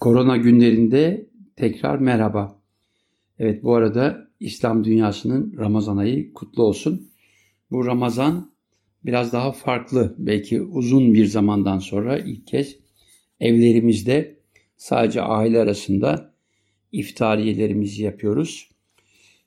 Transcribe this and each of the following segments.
Korona günlerinde tekrar merhaba. Evet bu arada İslam dünyasının Ramazan ayı kutlu olsun. Bu Ramazan biraz daha farklı. Belki uzun bir zamandan sonra ilk kez evlerimizde sadece aile arasında iftariyelerimizi yapıyoruz.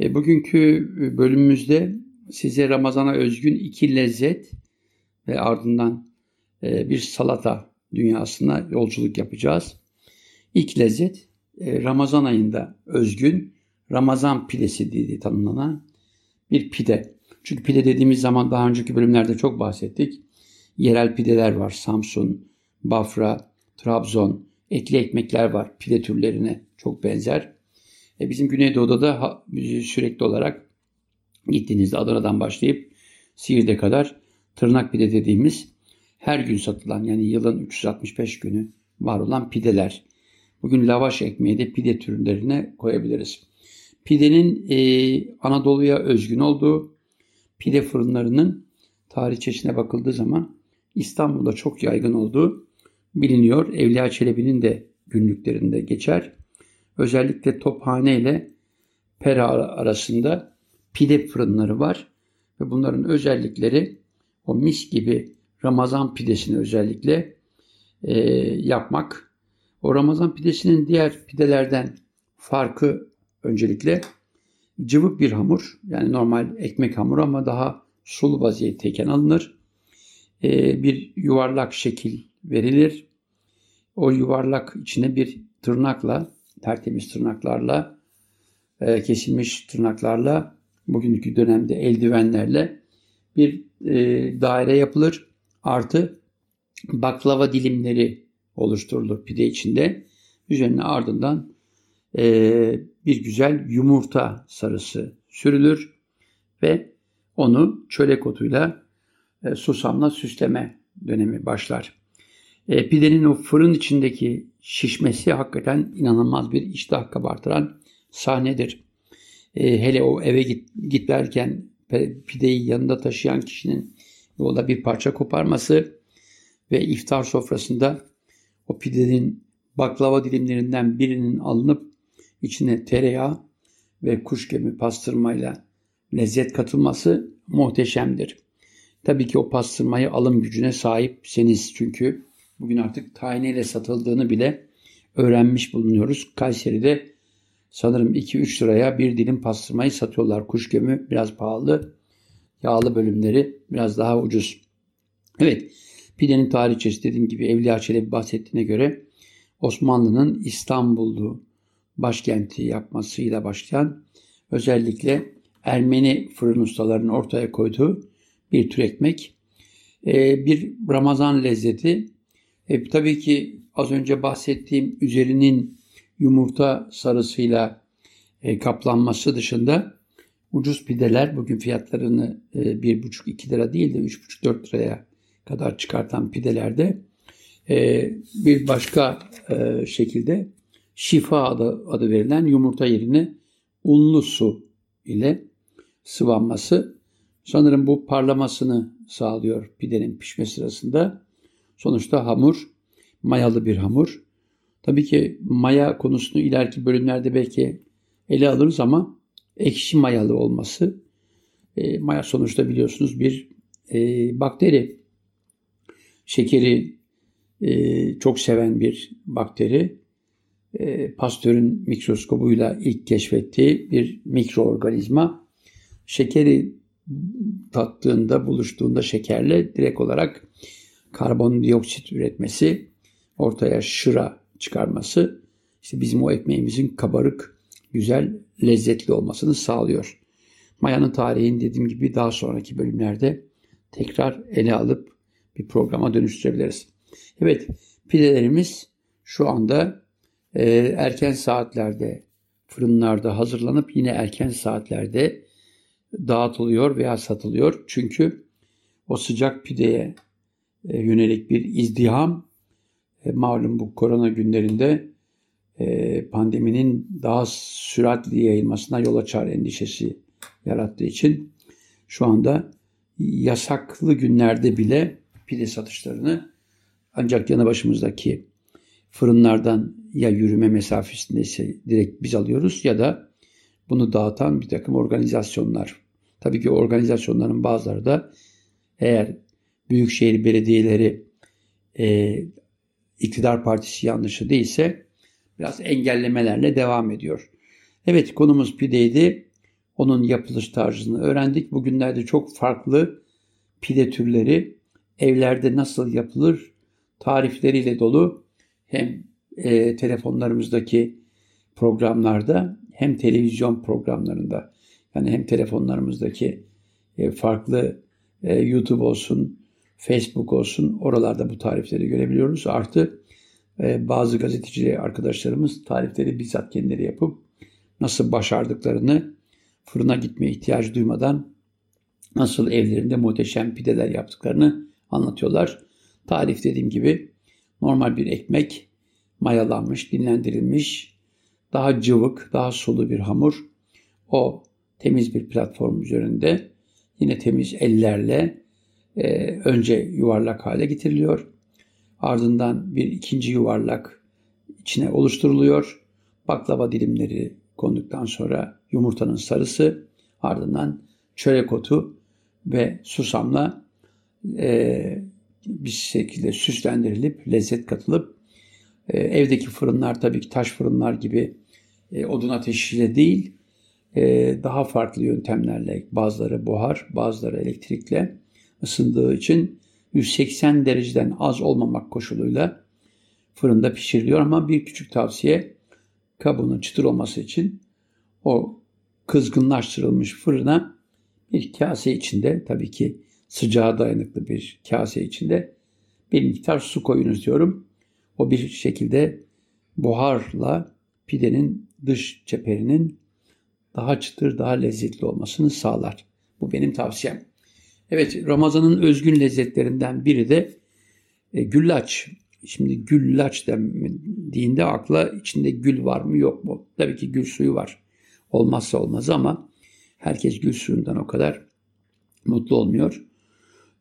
E, bugünkü bölümümüzde size Ramazan'a özgün iki lezzet ve ardından e, bir salata dünyasına yolculuk yapacağız. İlk lezzet e, Ramazan ayında özgün Ramazan pidesi diye tanımlanan bir pide. Çünkü pide dediğimiz zaman daha önceki bölümlerde çok bahsettik. Yerel pideler var. Samsun, Bafra, Trabzon, etli ekmekler var. Pide türlerine çok benzer. E bizim Güneydoğu'da da sürekli olarak gittiğinizde Adana'dan başlayıp Siirt'e kadar tırnak pide dediğimiz her gün satılan yani yılın 365 günü var olan pideler. Bugün lavaş ekmeği de pide türlerine koyabiliriz. Pidenin e, Anadolu'ya özgün olduğu pide fırınlarının tarihçesine bakıldığı zaman İstanbul'da çok yaygın olduğu biliniyor. Evliya Çelebi'nin de günlüklerinde geçer. Özellikle Tophane ile Pera arasında pide fırınları var. Ve bunların özellikleri o mis gibi Ramazan pidesini özellikle e, yapmak. O Ramazan pidesinin diğer pidelerden farkı öncelikle cıvık bir hamur. Yani normal ekmek hamuru ama daha sulu vaziyetteyken alınır. E, bir yuvarlak şekil verilir. O yuvarlak içine bir tırnakla, tertemiz tırnaklarla, e, kesilmiş tırnaklarla, bugünkü dönemde eldivenlerle bir e, daire yapılır. Artı baklava dilimleri oluşturulur pide içinde. Üzerine ardından e, bir güzel yumurta sarısı sürülür ve onu çörek otuyla e, susamla süsleme dönemi başlar. E, pidenin o fırın içindeki şişmesi hakikaten inanılmaz bir iştah kabartıran sahnedir. E, hele o eve git, giderken pideyi yanında taşıyan kişinin yolda bir parça koparması ve iftar sofrasında o pidenin baklava dilimlerinden birinin alınıp içine tereyağı ve kuş gemi pastırmayla lezzet katılması muhteşemdir. Tabii ki o pastırmayı alım gücüne sahipseniz çünkü bugün artık taneyle satıldığını bile öğrenmiş bulunuyoruz. Kayseri'de sanırım 2-3 liraya bir dilim pastırmayı satıyorlar. Kuş gömü biraz pahalı. Yağlı bölümleri biraz daha ucuz. Evet, pidenin tarihçesi dediğim gibi Evliya Çelebi bahsettiğine göre Osmanlı'nın İstanbul'u başkenti yapmasıyla başlayan özellikle Ermeni fırın ustalarının ortaya koyduğu bir tür ekmek. Ee, bir Ramazan lezzeti. E, tabii ki az önce bahsettiğim üzerinin yumurta sarısıyla e, kaplanması dışında ucuz pideler bugün fiyatlarını e, 1,5-2 lira değil de 3,5-4 liraya kadar çıkartan pidelerde e, bir başka e, şekilde şifa adı, adı verilen yumurta yerine unlu su ile sıvanması sanırım bu parlamasını sağlıyor pidenin pişme sırasında. Sonuçta hamur mayalı bir hamur. Tabii ki maya konusunu ileriki bölümlerde belki ele alırız ama ekşi mayalı olması. E, maya sonuçta biliyorsunuz bir e, bakteri. Şekeri e, çok seven bir bakteri. E, Pasteur'ün mikroskobuyla ilk keşfettiği bir mikroorganizma. Şekeri tattığında, buluştuğunda şekerle direkt olarak karbondioksit üretmesi, ortaya şıra çıkarması, işte bizim o ekmeğimizin kabarık, güzel, lezzetli olmasını sağlıyor. Mayanın tarihini dediğim gibi daha sonraki bölümlerde tekrar ele alıp bir programa dönüştürebiliriz. Evet, pidelerimiz şu anda e, erken saatlerde fırınlarda hazırlanıp yine erken saatlerde dağıtılıyor veya satılıyor. Çünkü o sıcak pideye e, yönelik bir izdiham e, malum bu korona günlerinde e, pandeminin daha süratli yayılmasına yol açar endişesi yarattığı için şu anda yasaklı günlerde bile pide satışlarını ancak yanı başımızdaki fırınlardan ya yürüme mesafesindeyse direkt biz alıyoruz ya da bunu dağıtan bir takım organizasyonlar. Tabii ki organizasyonların bazıları da eğer büyükşehir belediyeleri e, iktidar partisi yanlışı değilse biraz engellemelerle devam ediyor. Evet konumuz pideydi. Onun yapılış tarzını öğrendik. Bugünlerde çok farklı pide türleri evlerde nasıl yapılır tarifleriyle dolu hem e, telefonlarımızdaki programlarda hem televizyon programlarında yani hem telefonlarımızdaki e, farklı e, YouTube olsun, Facebook olsun oralarda bu tarifleri görebiliyoruz. Artı e, bazı gazeteci arkadaşlarımız tarifleri bizzat kendileri yapıp nasıl başardıklarını fırına gitmeye ihtiyacı duymadan nasıl evlerinde muhteşem pideler yaptıklarını anlatıyorlar. Tarif dediğim gibi normal bir ekmek mayalanmış, dinlendirilmiş, daha cıvık, daha sulu bir hamur. O temiz bir platform üzerinde yine temiz ellerle e, önce yuvarlak hale getiriliyor. Ardından bir ikinci yuvarlak içine oluşturuluyor. Baklava dilimleri konduktan sonra yumurtanın sarısı, ardından çörek otu ve susamla e, bir şekilde süslendirilip lezzet katılıp e, evdeki fırınlar tabii ki taş fırınlar gibi e, odun ateşiyle değil e, daha farklı yöntemlerle bazıları buhar bazıları elektrikle ısındığı için 180 dereceden az olmamak koşuluyla fırında pişiriliyor. Ama bir küçük tavsiye kabuğunun çıtır olması için o kızgınlaştırılmış fırına bir kase içinde tabii ki sıcağa dayanıklı bir kase içinde bir miktar su koyunuz diyorum. O bir şekilde buharla pidenin dış çeperinin daha çıtır, daha lezzetli olmasını sağlar. Bu benim tavsiyem. Evet, Ramazan'ın özgün lezzetlerinden biri de e, güllaç. Şimdi güllaç dendiğinde akla içinde gül var mı yok mu? Tabii ki gül suyu var. Olmazsa olmaz ama herkes gül suyundan o kadar mutlu olmuyor.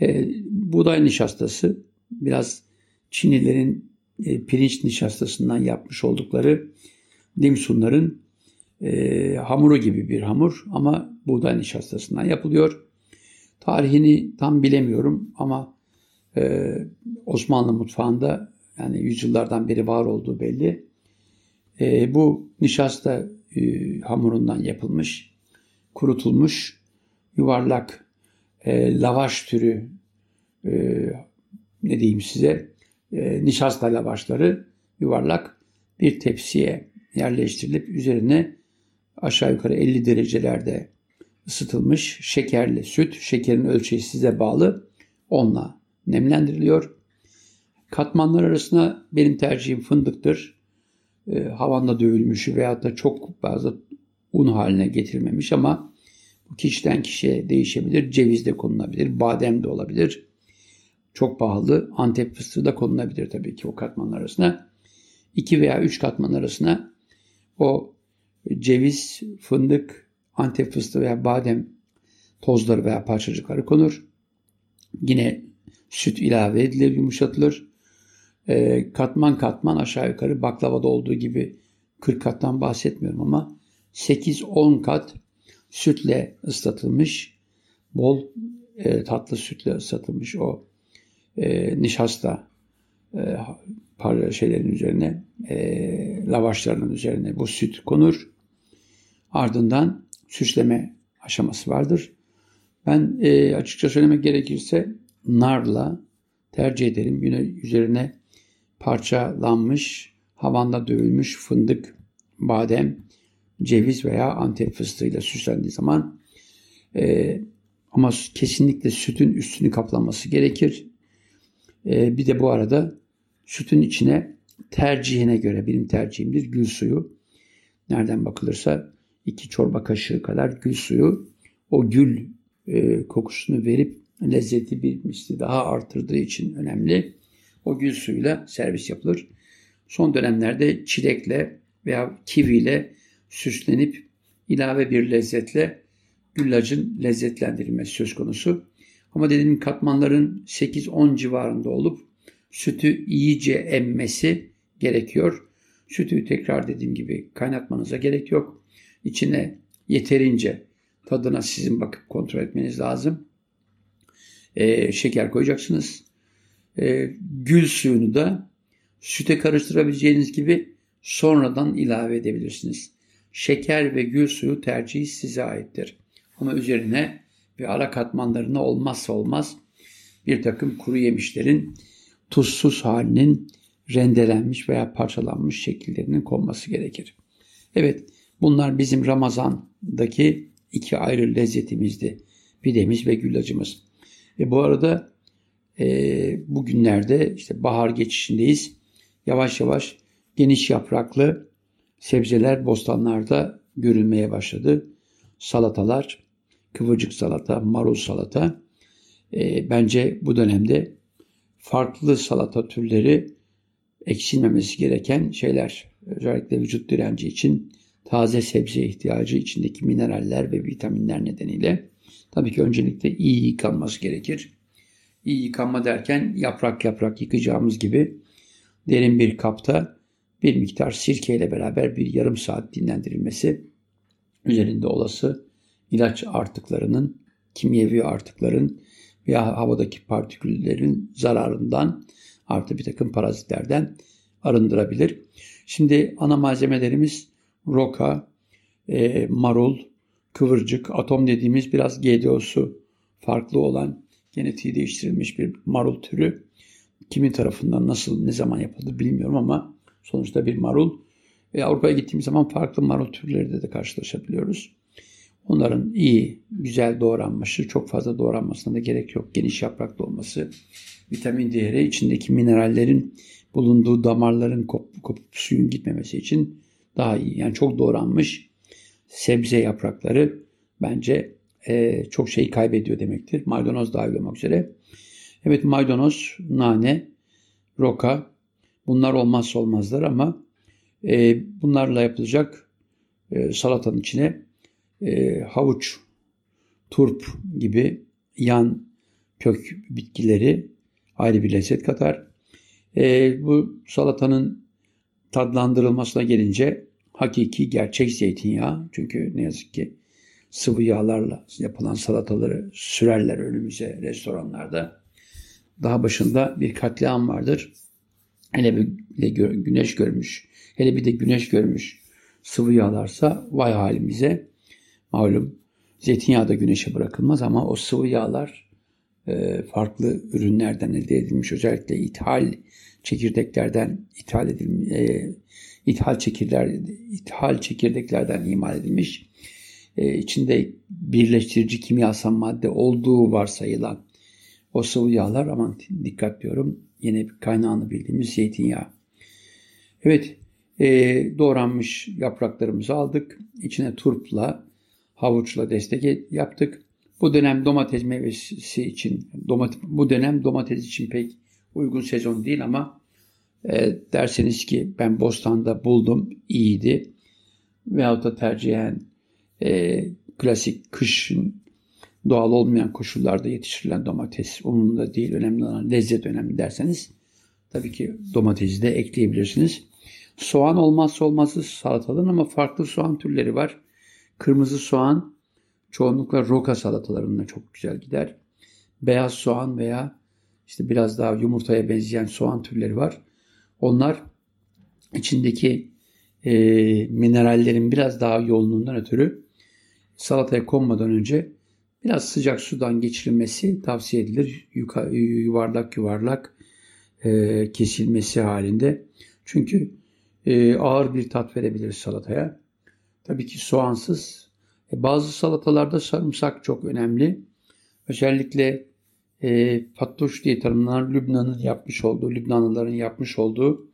E, buğday nişastası biraz Çinlilerin e, pirinç nişastasından yapmış oldukları dimsunların e, hamuru gibi bir hamur ama buğday nişastasından yapılıyor. Tarihini tam bilemiyorum ama e, Osmanlı mutfağında yani yüzyıllardan beri var olduğu belli. E, bu nişasta e, hamurundan yapılmış, kurutulmuş yuvarlak e, lavaş türü e, ne diyeyim size e, nişasta lavaşları yuvarlak bir tepsiye yerleştirilip üzerine aşağı yukarı 50 derecelerde ısıtılmış şekerli süt, şekerin ölçeği size bağlı, onunla nemlendiriliyor. Katmanlar arasında benim tercihim fındıktır. E, havanla dövülmüş veya da çok fazla un haline getirilmemiş ama bu kişiden kişiye değişebilir. Ceviz de konulabilir, badem de olabilir. Çok pahalı Antep fıstığı da konulabilir tabii ki o katmanlar arasına. 2 veya 3 katman arasına o ceviz, fındık, Antep fıstığı veya badem tozları veya parçacıkları konur. Yine süt ilave edilir, yumuşatılır. E, katman katman aşağı yukarı baklavada olduğu gibi 40 kattan bahsetmiyorum ama 8-10 kat sütle ıslatılmış, bol e, tatlı sütle ıslatılmış o e, nişasta e, par şeylerin üzerine, e, lavaşlarının üzerine bu süt konur. Ardından süsleme aşaması vardır. Ben e, açıkça söylemek gerekirse narla tercih ederim. Yine üzerine parçalanmış, havanda dövülmüş fındık, badem, ceviz veya antep fıstığıyla süslendiği zaman e, ama kesinlikle sütün üstünü kaplaması gerekir. E, bir de bu arada sütün içine tercihine göre benim tercihimdir gül suyu. Nereden bakılırsa iki çorba kaşığı kadar gül suyu o gül e, kokusunu verip lezzeti bir misli daha artırdığı için önemli. O gül suyuyla servis yapılır. Son dönemlerde çilekle veya kiviyle süslenip ilave bir lezzetle güllacın lezzetlendirilmesi söz konusu. Ama dediğim katmanların 8-10 civarında olup sütü iyice emmesi gerekiyor. Sütü tekrar dediğim gibi kaynatmanıza gerek yok. İçine yeterince tadına sizin bakıp kontrol etmeniz lazım. E, şeker koyacaksınız. E, gül suyunu da süte karıştırabileceğiniz gibi sonradan ilave edebilirsiniz. Şeker ve gül suyu tercihi size aittir. Ama üzerine ve ara katmanlarına olmazsa olmaz bir takım kuru yemişlerin tuzsuz halinin rendelenmiş veya parçalanmış şekillerinin konması gerekir. Evet bunlar bizim Ramazan'daki iki ayrı lezzetimizdi. Pidemiz ve güllacımız. E bu arada e, bugünlerde işte bahar geçişindeyiz. Yavaş yavaş geniş yapraklı sebzeler bostanlarda görülmeye başladı. Salatalar, kıvırcık salata, marul salata. E, bence bu dönemde farklı salata türleri eksilmemesi gereken şeyler. Özellikle vücut direnci için taze sebze ihtiyacı içindeki mineraller ve vitaminler nedeniyle tabii ki öncelikle iyi yıkanması gerekir. İyi yıkanma derken yaprak yaprak yıkayacağımız gibi derin bir kapta bir miktar sirke ile beraber bir yarım saat dinlendirilmesi üzerinde olası ilaç artıklarının, kimyevi artıkların veya havadaki partiküllerin zararından artı bir takım parazitlerden arındırabilir. Şimdi ana malzemelerimiz roka, e, marul, kıvırcık, atom dediğimiz biraz GDO'su farklı olan genetiği değiştirilmiş bir marul türü. Kimin tarafından nasıl ne zaman yapıldı bilmiyorum ama sonuçta bir marul. E, Avrupa'ya gittiğimiz zaman farklı marul türleriyle de karşılaşabiliyoruz. Onların iyi, güzel doğranması, çok fazla doğranmasına da gerek yok. Geniş yapraklı olması, vitamin değeri, içindeki minerallerin bulunduğu damarların kopup, kopup suyun gitmemesi için daha iyi. Yani çok doğranmış sebze yaprakları bence e, çok şey kaybediyor demektir. Maydanoz dahil olmak üzere. Evet maydanoz, nane, roka bunlar olmazsa olmazlar ama e, bunlarla yapılacak e, salatanın içine e, havuç, turp gibi yan kök bitkileri ayrı bir lezzet katar. E, bu salatanın tadlandırılmasına gelince hakiki gerçek zeytinyağı çünkü ne yazık ki sıvı yağlarla yapılan salataları sürerler önümüze restoranlarda. Daha başında bir katliam vardır. Hele bir de güneş görmüş, hele bir de güneş görmüş. Sıvı yağlarsa vay halimize. Malum zeytinyağı da güneşe bırakılmaz ama o sıvı yağlar e, farklı ürünlerden elde edilmiş. Özellikle ithal çekirdeklerden ithal edilmiş e, ithal çekirdeler ithal çekirdeklerden imal edilmiş. E, içinde birleştirici kimyasal madde olduğu varsayılan o sıvı yağlar aman dikkat diyorum yine kaynağını bildiğimiz zeytinyağı. Evet e, doğranmış yapraklarımızı aldık. İçine turpla havuçla destek yaptık. Bu dönem domates meyvesi için domates, bu dönem domates için pek uygun sezon değil ama e, derseniz ki ben bostanda buldum iyiydi veyahut da tercihen e, klasik kışın doğal olmayan koşullarda yetiştirilen domates umurumda değil önemli olan lezzet önemli derseniz tabii ki domatesi de ekleyebilirsiniz. Soğan olmazsa olmazı salatalığın ama farklı soğan türleri var. Kırmızı soğan çoğunlukla roka salatalarına çok güzel gider. Beyaz soğan veya işte biraz daha yumurtaya benzeyen soğan türleri var. Onlar içindeki e, minerallerin biraz daha yoğunluğundan ötürü salataya konmadan önce biraz sıcak sudan geçirilmesi tavsiye edilir. Yuka, yuvarlak yuvarlak e, kesilmesi halinde. Çünkü e, ağır bir tat verebilir salataya. Tabii ki soğansız. E, bazı salatalarda sarımsak çok önemli. Özellikle e, pattuş diye tanımlanan Lübnan'ın yapmış olduğu, Lübnanlıların yapmış olduğu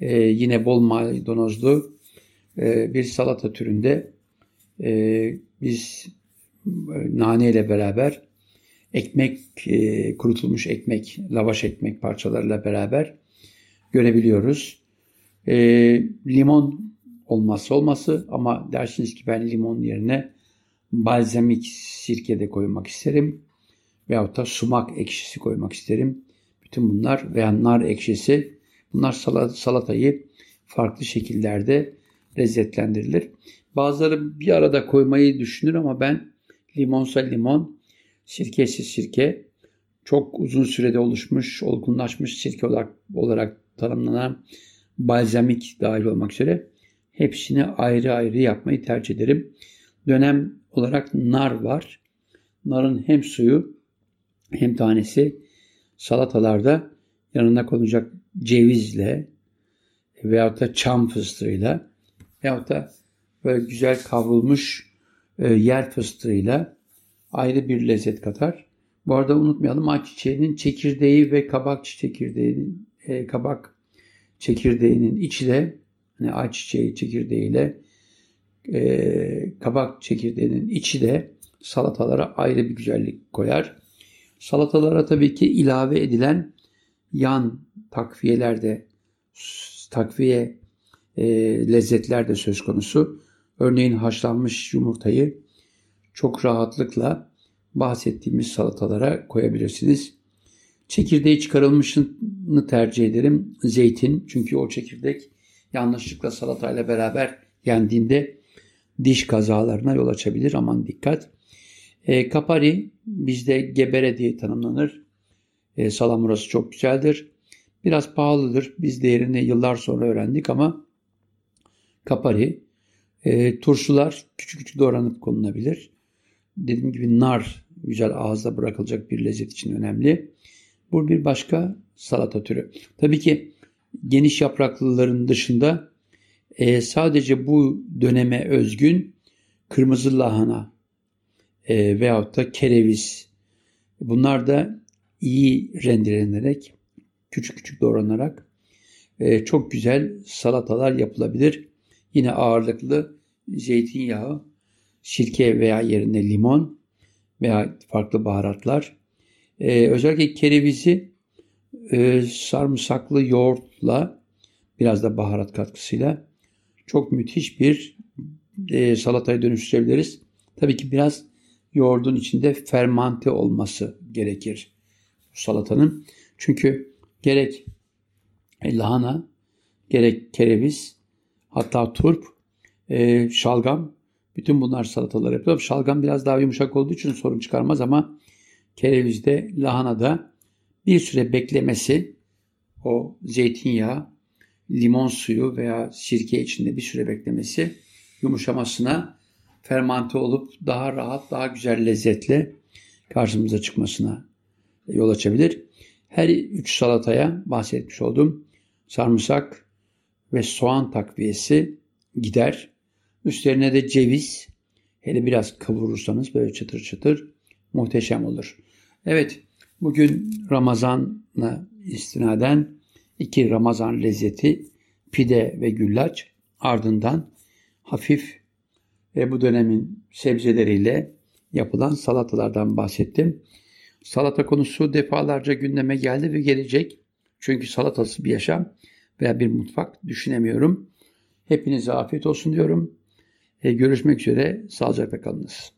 e, yine bol maydanozlu e, bir salata türünde e, biz nane ile beraber ekmek, e, kurutulmuş ekmek, lavaş ekmek parçalarıyla beraber görebiliyoruz. E, limon olmazsa olması ama dersiniz ki ben limon yerine balzamik sirke de koymak isterim. Veyahut da sumak ekşisi koymak isterim. Bütün bunlar veya nar ekşisi bunlar salatayı farklı şekillerde lezzetlendirilir. Bazıları bir arada koymayı düşünür ama ben limonsa limon, sirkesiz sirke, çok uzun sürede oluşmuş, olgunlaşmış sirke olarak, olarak tanımlanan balzamik dahil olmak üzere hepsini ayrı ayrı yapmayı tercih ederim. Dönem olarak nar var. Narın hem suyu hem tanesi salatalarda yanına konacak cevizle veyahut da çam fıstığıyla veyahut da böyle güzel kavrulmuş yer fıstığıyla ayrı bir lezzet katar. Bu arada unutmayalım ayçiçeğinin çekirdeği ve kabak çekirdeğinin e, kabak çekirdeğinin içi de hani ayçiçeği çekirdeğiyle e, kabak çekirdeğinin içi de salatalara ayrı bir güzellik koyar. Salatalara tabii ki ilave edilen yan takviyeler de takviye e, lezzetler de söz konusu. Örneğin haşlanmış yumurtayı çok rahatlıkla bahsettiğimiz salatalara koyabilirsiniz. Çekirdeği çıkarılmışını tercih ederim. Zeytin çünkü o çekirdek yanlışlıkla salatayla beraber yendiğinde diş kazalarına yol açabilir. Aman dikkat. E, kapari bizde gebere diye tanımlanır. E, salamurası çok güzeldir. Biraz pahalıdır. Biz değerini yıllar sonra öğrendik ama kapari, e, turşular küçük küçük doğranıp konulabilir. Dediğim gibi nar güzel ağızda bırakılacak bir lezzet için önemli. Bu bir başka salata türü. Tabii ki geniş yapraklıların dışında e, sadece bu döneme özgün kırmızı lahana e, veyahut da kereviz bunlar da iyi rendelenerek küçük küçük doğranarak e, çok güzel salatalar yapılabilir. Yine ağırlıklı zeytinyağı, sirke veya yerine limon veya farklı baharatlar. E, özellikle kerevizi e, sarımsaklı yoğurtla biraz da baharat katkısıyla çok müthiş bir e, salataya dönüştürebiliriz. Tabii ki biraz yoğurdun içinde fermante olması gerekir salatanın. Çünkü gerek lahana, gerek kereviz, hatta turp, e, şalgam, bütün bunlar salatalar yapıyor. Şalgam biraz daha yumuşak olduğu için sorun çıkarmaz ama kerevizde, lahanada bir süre beklemesi o zeytinyağı, limon suyu veya sirke içinde bir süre beklemesi yumuşamasına, fermante olup daha rahat, daha güzel lezzetle karşımıza çıkmasına yol açabilir. Her üç salataya bahsetmiş oldum. Sarımsak ve soğan takviyesi gider. Üstlerine de ceviz, hele biraz kavurursanız böyle çıtır çıtır muhteşem olur. Evet, bugün Ramazan'a istinaden iki Ramazan lezzeti pide ve güllaç ardından hafif ve bu dönemin sebzeleriyle yapılan salatalardan bahsettim. Salata konusu defalarca gündeme geldi ve gelecek. Çünkü salatası bir yaşam veya bir mutfak düşünemiyorum. Hepinize afiyet olsun diyorum. E, görüşmek üzere. Sağlıcakla kalınız.